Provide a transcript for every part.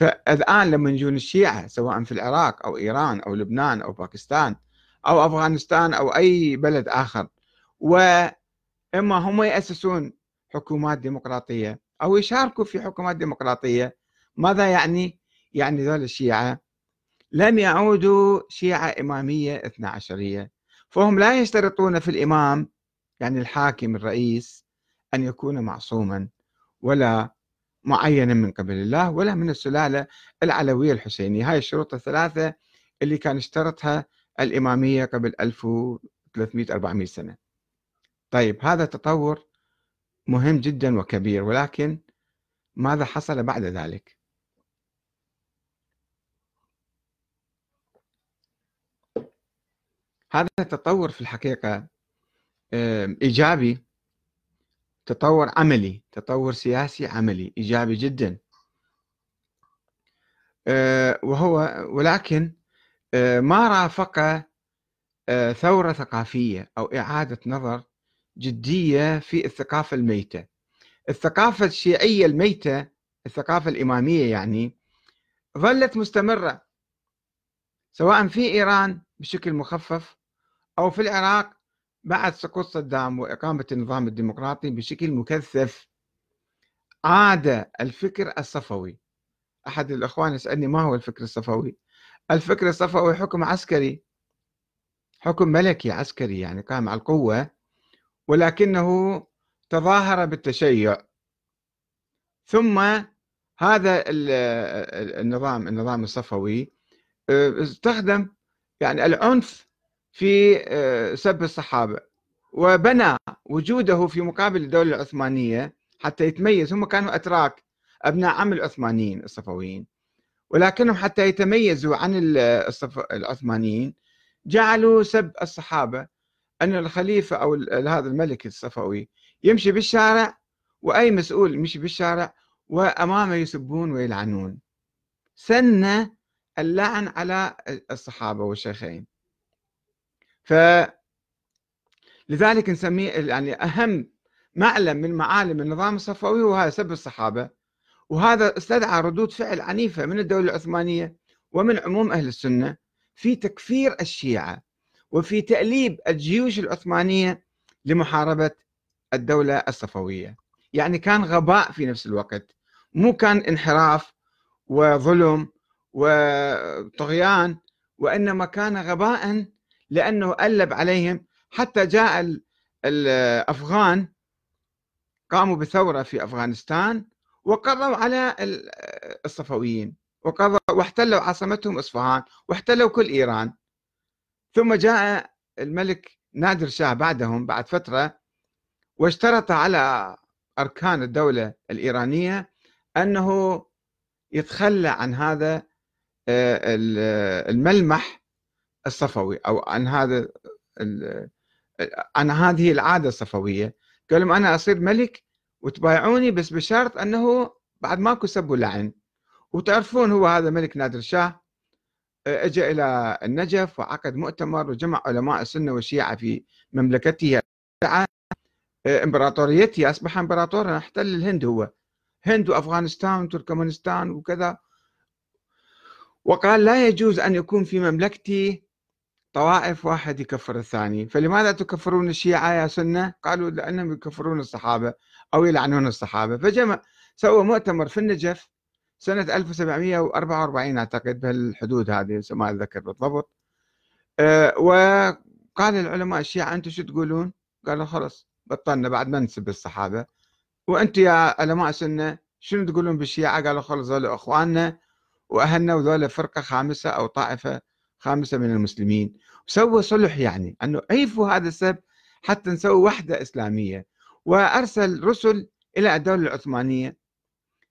فالآن لما يجون الشيعة سواء في العراق أو إيران أو لبنان أو باكستان أو أفغانستان أو أي بلد آخر وإما هم يأسسون حكومات ديمقراطية أو يشاركوا في حكومات ديمقراطية ماذا يعني؟ يعني ذول الشيعة لم يعودوا شيعة إمامية اثنا عشرية فهم لا يشترطون في الإمام يعني الحاكم الرئيس أن يكون معصوما ولا معينا من قبل الله ولا من السلالة العلوية الحسينية. هاي الشروط الثلاثة اللي كان اشترطها الإمامية قبل 1300-400 سنة. طيب هذا تطور مهم جدا وكبير ولكن ماذا حصل بعد ذلك؟ هذا التطور في الحقيقة إيجابي تطور عملي تطور سياسي عملي إيجابي جدا. آه، وهو ولكن آه، ما رافق آه، ثورة ثقافية أو إعادة نظر جدية في الثقافة الميتة. الثقافة الشيعية الميتة الثقافة الإمامية يعني ظلت مستمرة سواء في إيران بشكل مخفف أو في العراق بعد سقوط صدام وإقامة النظام الديمقراطي بشكل مكثف. عاد الفكر الصفوي. أحد الإخوان يسألني ما هو الفكر الصفوي؟ الفكر الصفوي حكم عسكري. حكم ملكي عسكري يعني قام على القوة ولكنه تظاهر بالتشيع. ثم هذا النظام النظام الصفوي آه، استخدم يعني العنف في آه، سب الصحابة وبنى وجوده في مقابل الدولة العثمانية حتى يتميز. هم كانوا أتراك أبناء عم العثمانيين الصفويين ولكنهم حتى يتميزوا عن العثمانيين. جعلوا سب الصحابة أن الخليفة أو هذا الملك الصفوي يمشي بالشارع وأي مسؤول يمشي بالشارع وأمامه يسبون ويلعنون. سن اللعن على الصحابة والشيخين. ف لذلك نسميه يعني أهم معلم من معالم النظام الصفوي هو هذا سب الصحابة. وهذا استدعى ردود فعل عنيفة من الدولة العثمانية ومن عموم أهل السنة في تكفير الشيعة وفي تأليب الجيوش العثمانية لمحاربة الدولة الصفوية. يعني كان غباء في نفس الوقت. مو كان انحراف وظلم وطغيان وإنما كان غباء لأنه ألب عليهم. حتى جاء الأفغان قاموا بثورة في أفغانستان وقضوا على الصفويين وقضوا واحتلوا عاصمتهم إصفهان واحتلوا كل إيران. ثم جاء الملك نادر شاه بعدهم بعد فترة واشترط على أركان الدولة الإيرانية أنه يتخلى عن هذا آه، الملمح الصفوي أو عن هذا عن هذه العادة الصفوية. قال لهم أنا أصير ملك وتبايعوني بس بشرط أنه بعد ماكو سب ولعن. وتعرفون هو هذا ملك نادر شاه اجى إلى النجف وعقد مؤتمر وجمع علماء السنة والشيعة في مملكته. امبراطوريته أصبح امبراطورا احتل الهند هو. هند وأفغانستان وتركمانستان وكذا. وقال لا يجوز أن يكون في مملكتي طوائف واحد يكفر الثاني. فلماذا تكفرون الشيعة يا سنة؟ قالوا لأنهم يكفرون الصحابة أو يلعنون الصحابة. فجمع سوى مؤتمر في النجف سنة 1744 أعتقد بهالحدود هذه ما أتذكر بالضبط. أه وقال العلماء الشيعة أنتم شو تقولون؟ قالوا خلص بطلنا بعد ما نسب الصحابة. وأنتم يا علماء السنة شنو تقولون بالشيعة؟ قالوا خلص ذول أخواننا وأهلنا وذول فرقة خامسة أو طائفة خامسة من المسلمين. وسوى صلح يعني أنه عيفوا هذا السب حتى نسوي وحدة إسلامية وأرسل رسل إلى الدولة العثمانية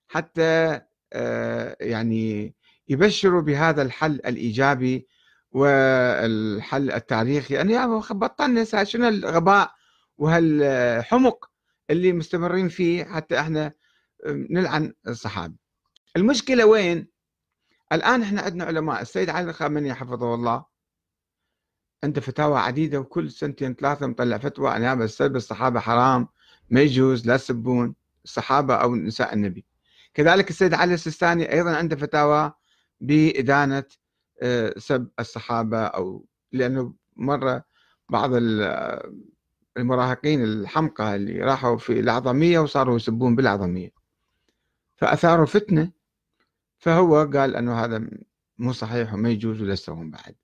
حتى آه، يعني يبشروا بهذا الحل الإيجابي والحل التاريخي. يعني بطلنا شنو الغباء وهالحمق اللي مستمرين فيه حتى إحنا نلعن الصحابة. المشكلة وين؟ الآن إحنا عندنا علماء السيد علي الخامنئي حفظه الله عنده فتاوى عديدة وكل سنتين ثلاثة مطلع فتوى أن هذا السب الصحابة حرام ما يجوز لا تسبون الصحابة أو نساء النبي. كذلك السيد علي السيستاني أيضا عنده فتاوى بإدانة آه، سب الصحابة أو لأنه مرة بعض المراهقين الحمقى اللي راحوا في الأعظمية وصاروا يسبون بالأعظمية فأثاروا فتنة فهو قال أنه هذا مو صحيح وما يجوز ولا بعد.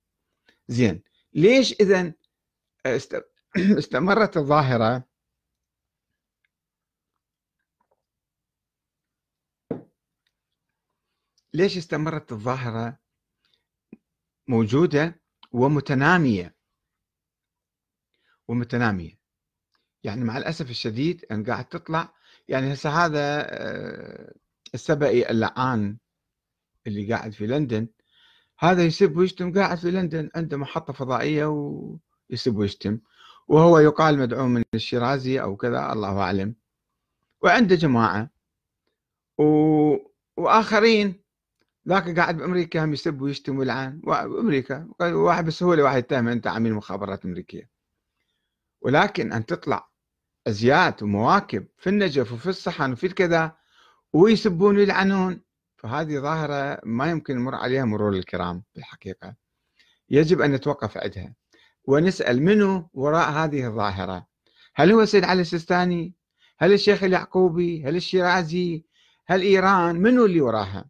زين. ليش إذا استمرت الظاهرة؟ ليش استمرت الظاهرة موجودة ومتنامية؟ ومتنامية. يعني مع الأسف الشديد أن قاعد تطلع يعني هسه هذا آه، السبئي اللعان اللي قاعد في لندن هذا يسب ويشتم. قاعد في لندن عنده محطة فضائية ويسب ويشتم. وهو يقال مدعو من الشيرازي أو كذا الله أعلم. وعنده جماعة. و... وآخرين ذاك قاعد بأمريكا هم يسب ويشتم ويلعن. بأمريكا واحد بسهولة واحد يتهم أنت عميل مخابرات أمريكية. ولكن أن تطلع أزيات ومواكب في النجف وفي الصحن وفي الكذا ويسبون ويلعنون. فهذه ظاهرة ما يمكن نمر عليها مرور الكرام بالحقيقة يجب أن نتوقف عندها. ونسأل منو وراء هذه الظاهرة؟ هل هو سيد علي السيستاني؟ هل الشيخ اليعقوبي؟ هل الشيرازي؟ هل إيران؟ منو اللي وراها؟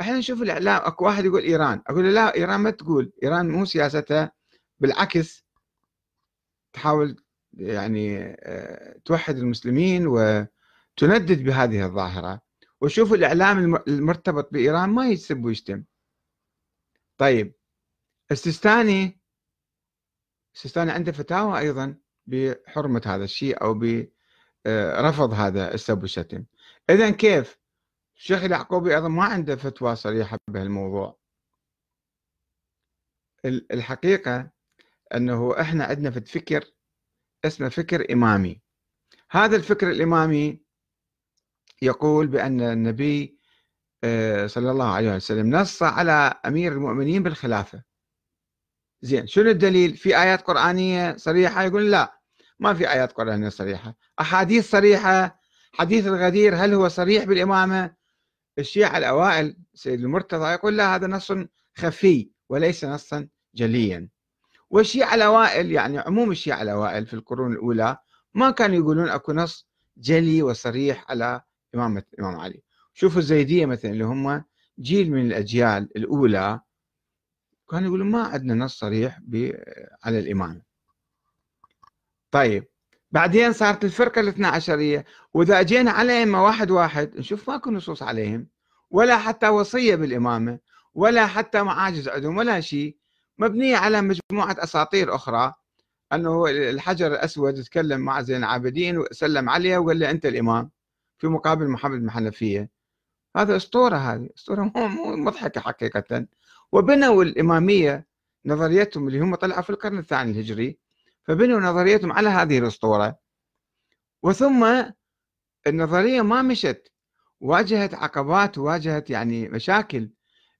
إحنا نشوف الإعلام أكو واحد يقول إيران. أقول له لا إيران ما تقول. إيران مو سياستها بالعكس تحاول يعني آه، توحد المسلمين وتندد بهذه الظاهرة. وشوفوا الإعلام المرتبط بإيران ما يسب ويشتم. طيب السيستاني السيستاني عنده فتاوى أيضا بحرمة هذا الشيء أو برفض هذا السب والشتم. اذا كيف؟ الشيخ اليعقوبي أيضا ما عنده فتوى صريحة بهالموضوع. الحقيقة أنه إحنا عندنا في فكر اسمه فكر إمامي. هذا الفكر الإمامي يقول بأن النبي آه، صلى الله عليه وسلم نص على أمير المؤمنين بالخلافة. زين شنو الدليل؟ في آيات قرآنية صريحة؟ يقول لا ما في آيات قرآنية صريحة. أحاديث صريحة؟ حديث الغدير هل هو صريح بالإمامة؟ الشيعة الأوائل سيد المرتضى يقول لا هذا نص خفي وليس نصا جليا. والشيعة الأوائل يعني عموم الشيعة الأوائل في القرون الأولى ما كانوا يقولون أكو نص جلي وصريح على إمامة الإمام علي. شوفوا الزيدية مثلا اللي هم جيل من الأجيال الأولى كانوا يقولون ما عندنا نص صريح على الإمامة طيب بعدين صارت الفرقة الاثنى عشرية وإذا أجينا على أئمة واحد واحد نشوف ماكو نصوص عليهم ولا حتى وصية بالإمامة ولا حتى معاجز عندهم ولا شيء. مبنية على مجموعة أساطير أخرى. أنه الحجر الأسود تكلم مع زين العابدين وسلم عليه وقال له أنت الإمام. في مقابل محمد بن حنفية هذا أسطورة هذه أسطورة مو مضحكة حقيقة. وبنوا الإمامية نظريتهم اللي هم طلعوا في القرن الثاني الهجري فبنوا نظريتهم على هذه الأسطورة. وثم النظرية ما مشت واجهت عقبات وواجهت يعني مشاكل.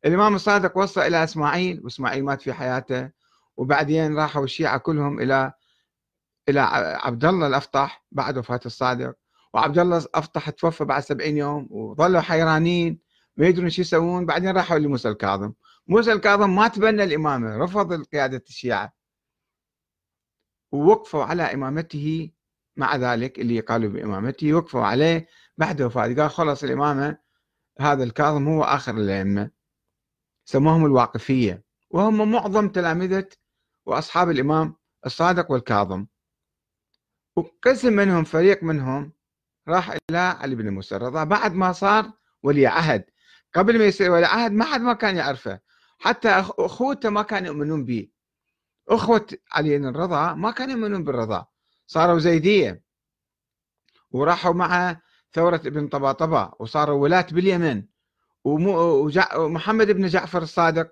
الإمام الصادق وصى إلى إسماعيل وإسماعيل مات في حياته. وبعدين راحوا الشيعة كلهم إلى إلى عبد الله الأفطح بعد وفاة الصادق. وعبد الله الأفطح توفى بعد سبعين يوم وظلوا حيرانين ما يدرون شو يسوون. بعدين راحوا لموسى الكاظم. موسى الكاظم ما تبنى الإمامة رفض قيادة الشيعة ووقفوا على إمامته مع ذلك اللي قالوا بإمامته. وقفوا عليه بعد وفاته قال خلص الإمامة هذا الكاظم هو آخر الأئمة. سموهم الواقفية. وهم معظم تلامذة وأصحاب الإمام الصادق والكاظم. وقسم منهم فريق منهم راح إلى علي بن موسى الرضا بعد ما صار ولي عهد. قبل ما يصير ولي عهد ما حد ما كان يعرفه. حتى أخوته ما كانوا يؤمنون به. أخوة علي بن الرضا ما كانوا يؤمنون بالرضا. صاروا زيدية. وراحوا مع ثورة ابن طباطبة وصاروا ولاة باليمن. ومحمد بن جعفر الصادق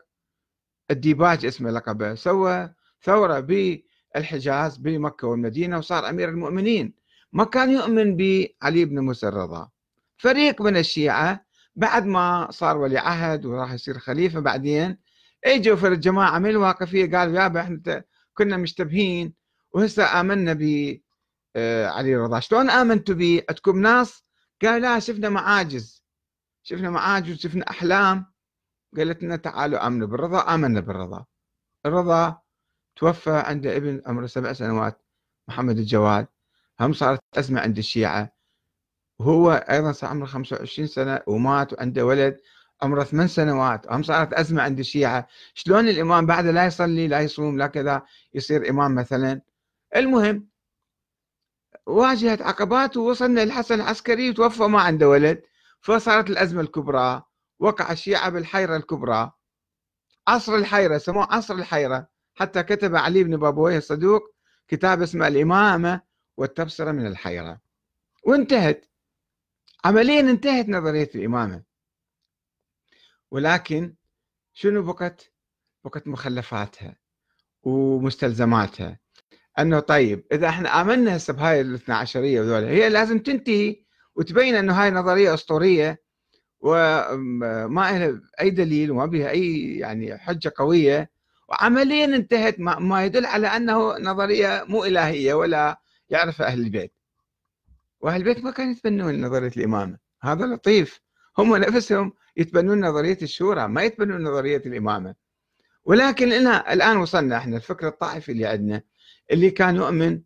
الديباج اسمه لقبه. سوى ثورة بالحجاز بمكة والمدينة وصار أمير المؤمنين. ما كان يؤمن بعلي بن موسى الرضا. فريق من الشيعة بعد ما صار ولي عهد وراح يصير خليفة بعدين إجوا في الجماعة من الواقفية قالوا يابا إحنا كنا مشتبهين وهسه آمنا ب آه، علي الرضا شلون آمنتوا به عندكم ناس؟ قال لا شفنا معاجز. شفنا معاجز شفنا أحلام. قالت لنا تعالوا آمنوا بالرضا آمنا بالرضا. الرضا توفى عنده ابن عمره سبع سنوات محمد الجواد. هم صارت أزمة عند الشيعة. وهو أيضا صار عمره 25 سنة ومات وعنده ولد عمره ثمان سنوات. هم صارت أزمة عند الشيعة. شلون الإمام بعد لا يصلي لا يصوم لا كذا يصير إمام مثلا؟ المهم واجهت عقبات ووصلنا للحسن العسكري وتوفى ما عنده ولد. فصارت الأزمة الكبرى. وقع الشيعة بالحيرة الكبرى. عصر الحيرة سموه عصر الحيرة. حتى كتب علي بن بابويه الصدوق كتاب اسمه الإمامة. والتبصرة من الحيرة. وانتهت. عمليا انتهت نظرية الإمامة. ولكن شنو بقت؟ بقت مخلفاتها ومستلزماتها. أنه طيب إذا إحنا آمنا هسه بهاي الاثنا عشرية وذولا هي لازم تنتهي وتبين أنه هاي نظرية أسطورية وما لها أي دليل وما بها أي يعني حجة قوية. وعمليا انتهت ما يدل على أنه نظرية مو إلهية ولا يعرفها أهل البيت. وأهل البيت ما كانوا يتبنون نظرية الإمامة. هذا لطيف. هم نفسهم يتبنون نظرية الشورى ما يتبنون نظرية الإمامة. ولكن لنا الآن وصلنا إحنا الفكر الطائفي اللي عندنا اللي كان يؤمن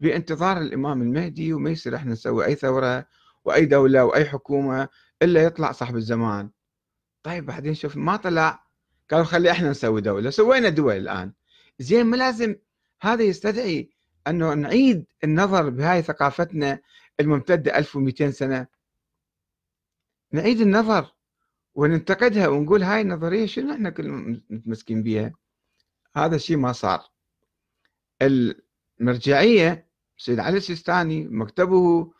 بانتظار الإمام المهدي وما يصير إحنا نسوي أي ثورة وأي دولة وأي حكومة إلا يطلع صاحب الزمان. طيب بعدين شوف ما طلع. قالوا خلي إحنا نسوي دولة. سوينا دول الآن. زين ما لازم هذا يستدعي أنه نعيد النظر بهاي ثقافتنا الممتدة 1200 سنة. نعيد النظر وننتقدها ونقول هاي النظرية شنو إحنا كلنا متمسكين بها هذا الشيء ما صار. المرجعية سيد علي السيستاني مكتبه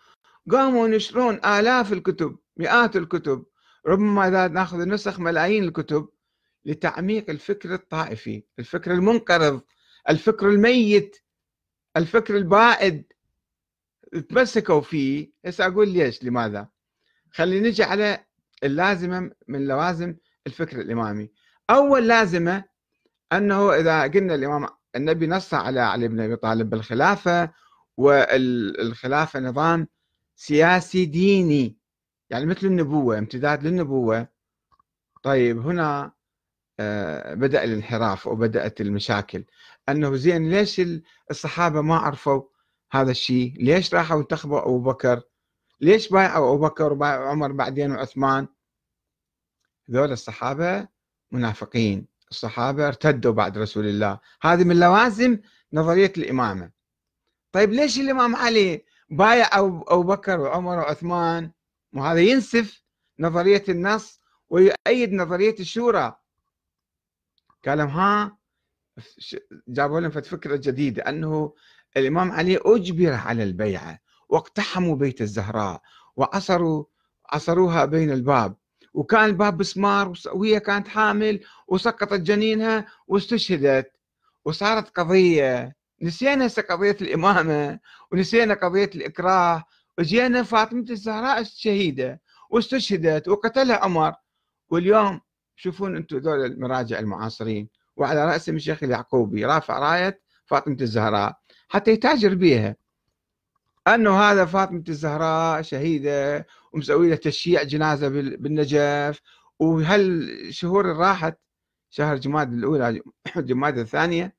قاموا ينشرون آلاف الكتب مئات الكتب. ربما إذا نأخذ نسخ ملايين الكتب لتعميق الفكر الطائفي الفكر المنقرض الفكر الميت. الفكر البائد تمسكوا فيه. هسه أقول ليش لماذا؟ خلي نجي على اللازمة من لوازم الفكر الإمامي. أول لازمة أنه إذا قلنا الإمام النبي نص على علي بن أبي طالب بالخلافة والخلافة نظام سياسي ديني يعني مثل النبوة امتداد للنبوة. طيب هنا آه، بدأ الانحراف وبدأت المشاكل. أنه زين ليش الصحابة ما عرفوا هذا الشيء؟ ليش راحوا انتخبوا أبو بكر؟ ليش بايعوا أبو بكر وبايعوا عمر بعدين وعثمان؟ ذول الصحابة منافقين. الصحابة ارتدوا بعد رسول الله. هذه من لوازم نظرية الإمامة. طيب ليش الإمام علي بايع أبو بكر وعمر وعثمان؟ وهذا ينسف نظرية النص ويؤيد نظرية الشورى. قال ها جابوا لهم فكرة جديدة أنه الإمام علي أجبر على البيعة واقتحموا بيت الزهراء وعصروا عصروها بين الباب وكان الباب بسمار وهي كانت حامل وسقطت جنينها واستشهدت وصارت قضية. نسينا هسه قضية الإمامة ونسينا قضية الإكراه وجينا فاطمة الزهراء شهيدة واستشهدت وقتلها عمر. واليوم شوفون أنتم ذول المراجع المعاصرين. وعلى رأسهم الشيخ اليعقوبي رافع راية فاطمة الزهراء حتى يتاجر بها أنه هذا فاطمة الزهراء شهيدة ومسوي له تشييع جنازة بالنجف. وهالشهور راحت شهر جماد الأولى جماد الثانية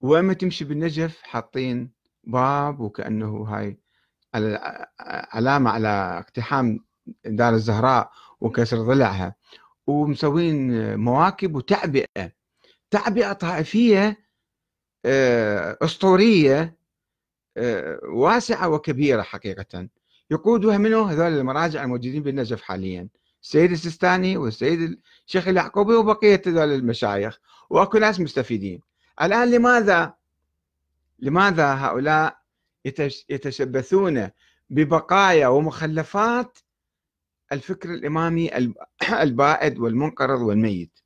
وين تمشي بالنجف حاطين باب وكأنه هاي علامة على اقتحام دار الزهراء وكسر ضلعها. ومسوين مواكب وتعبئة تعبئة طائفية آه، أسطورية آه، واسعة وكبيرة حقيقة. يقودها منه هذول المراجع الموجودين بالنجف حاليا. السيد السيستاني والسيد الشيخ اليعقوبي وبقية هذول المشايخ. وأكو ناس مستفيدين. الآن لماذا لماذا هؤلاء يتشبثون ببقايا ومخلفات الفكر الإمامي البائد والمنقرض والميت.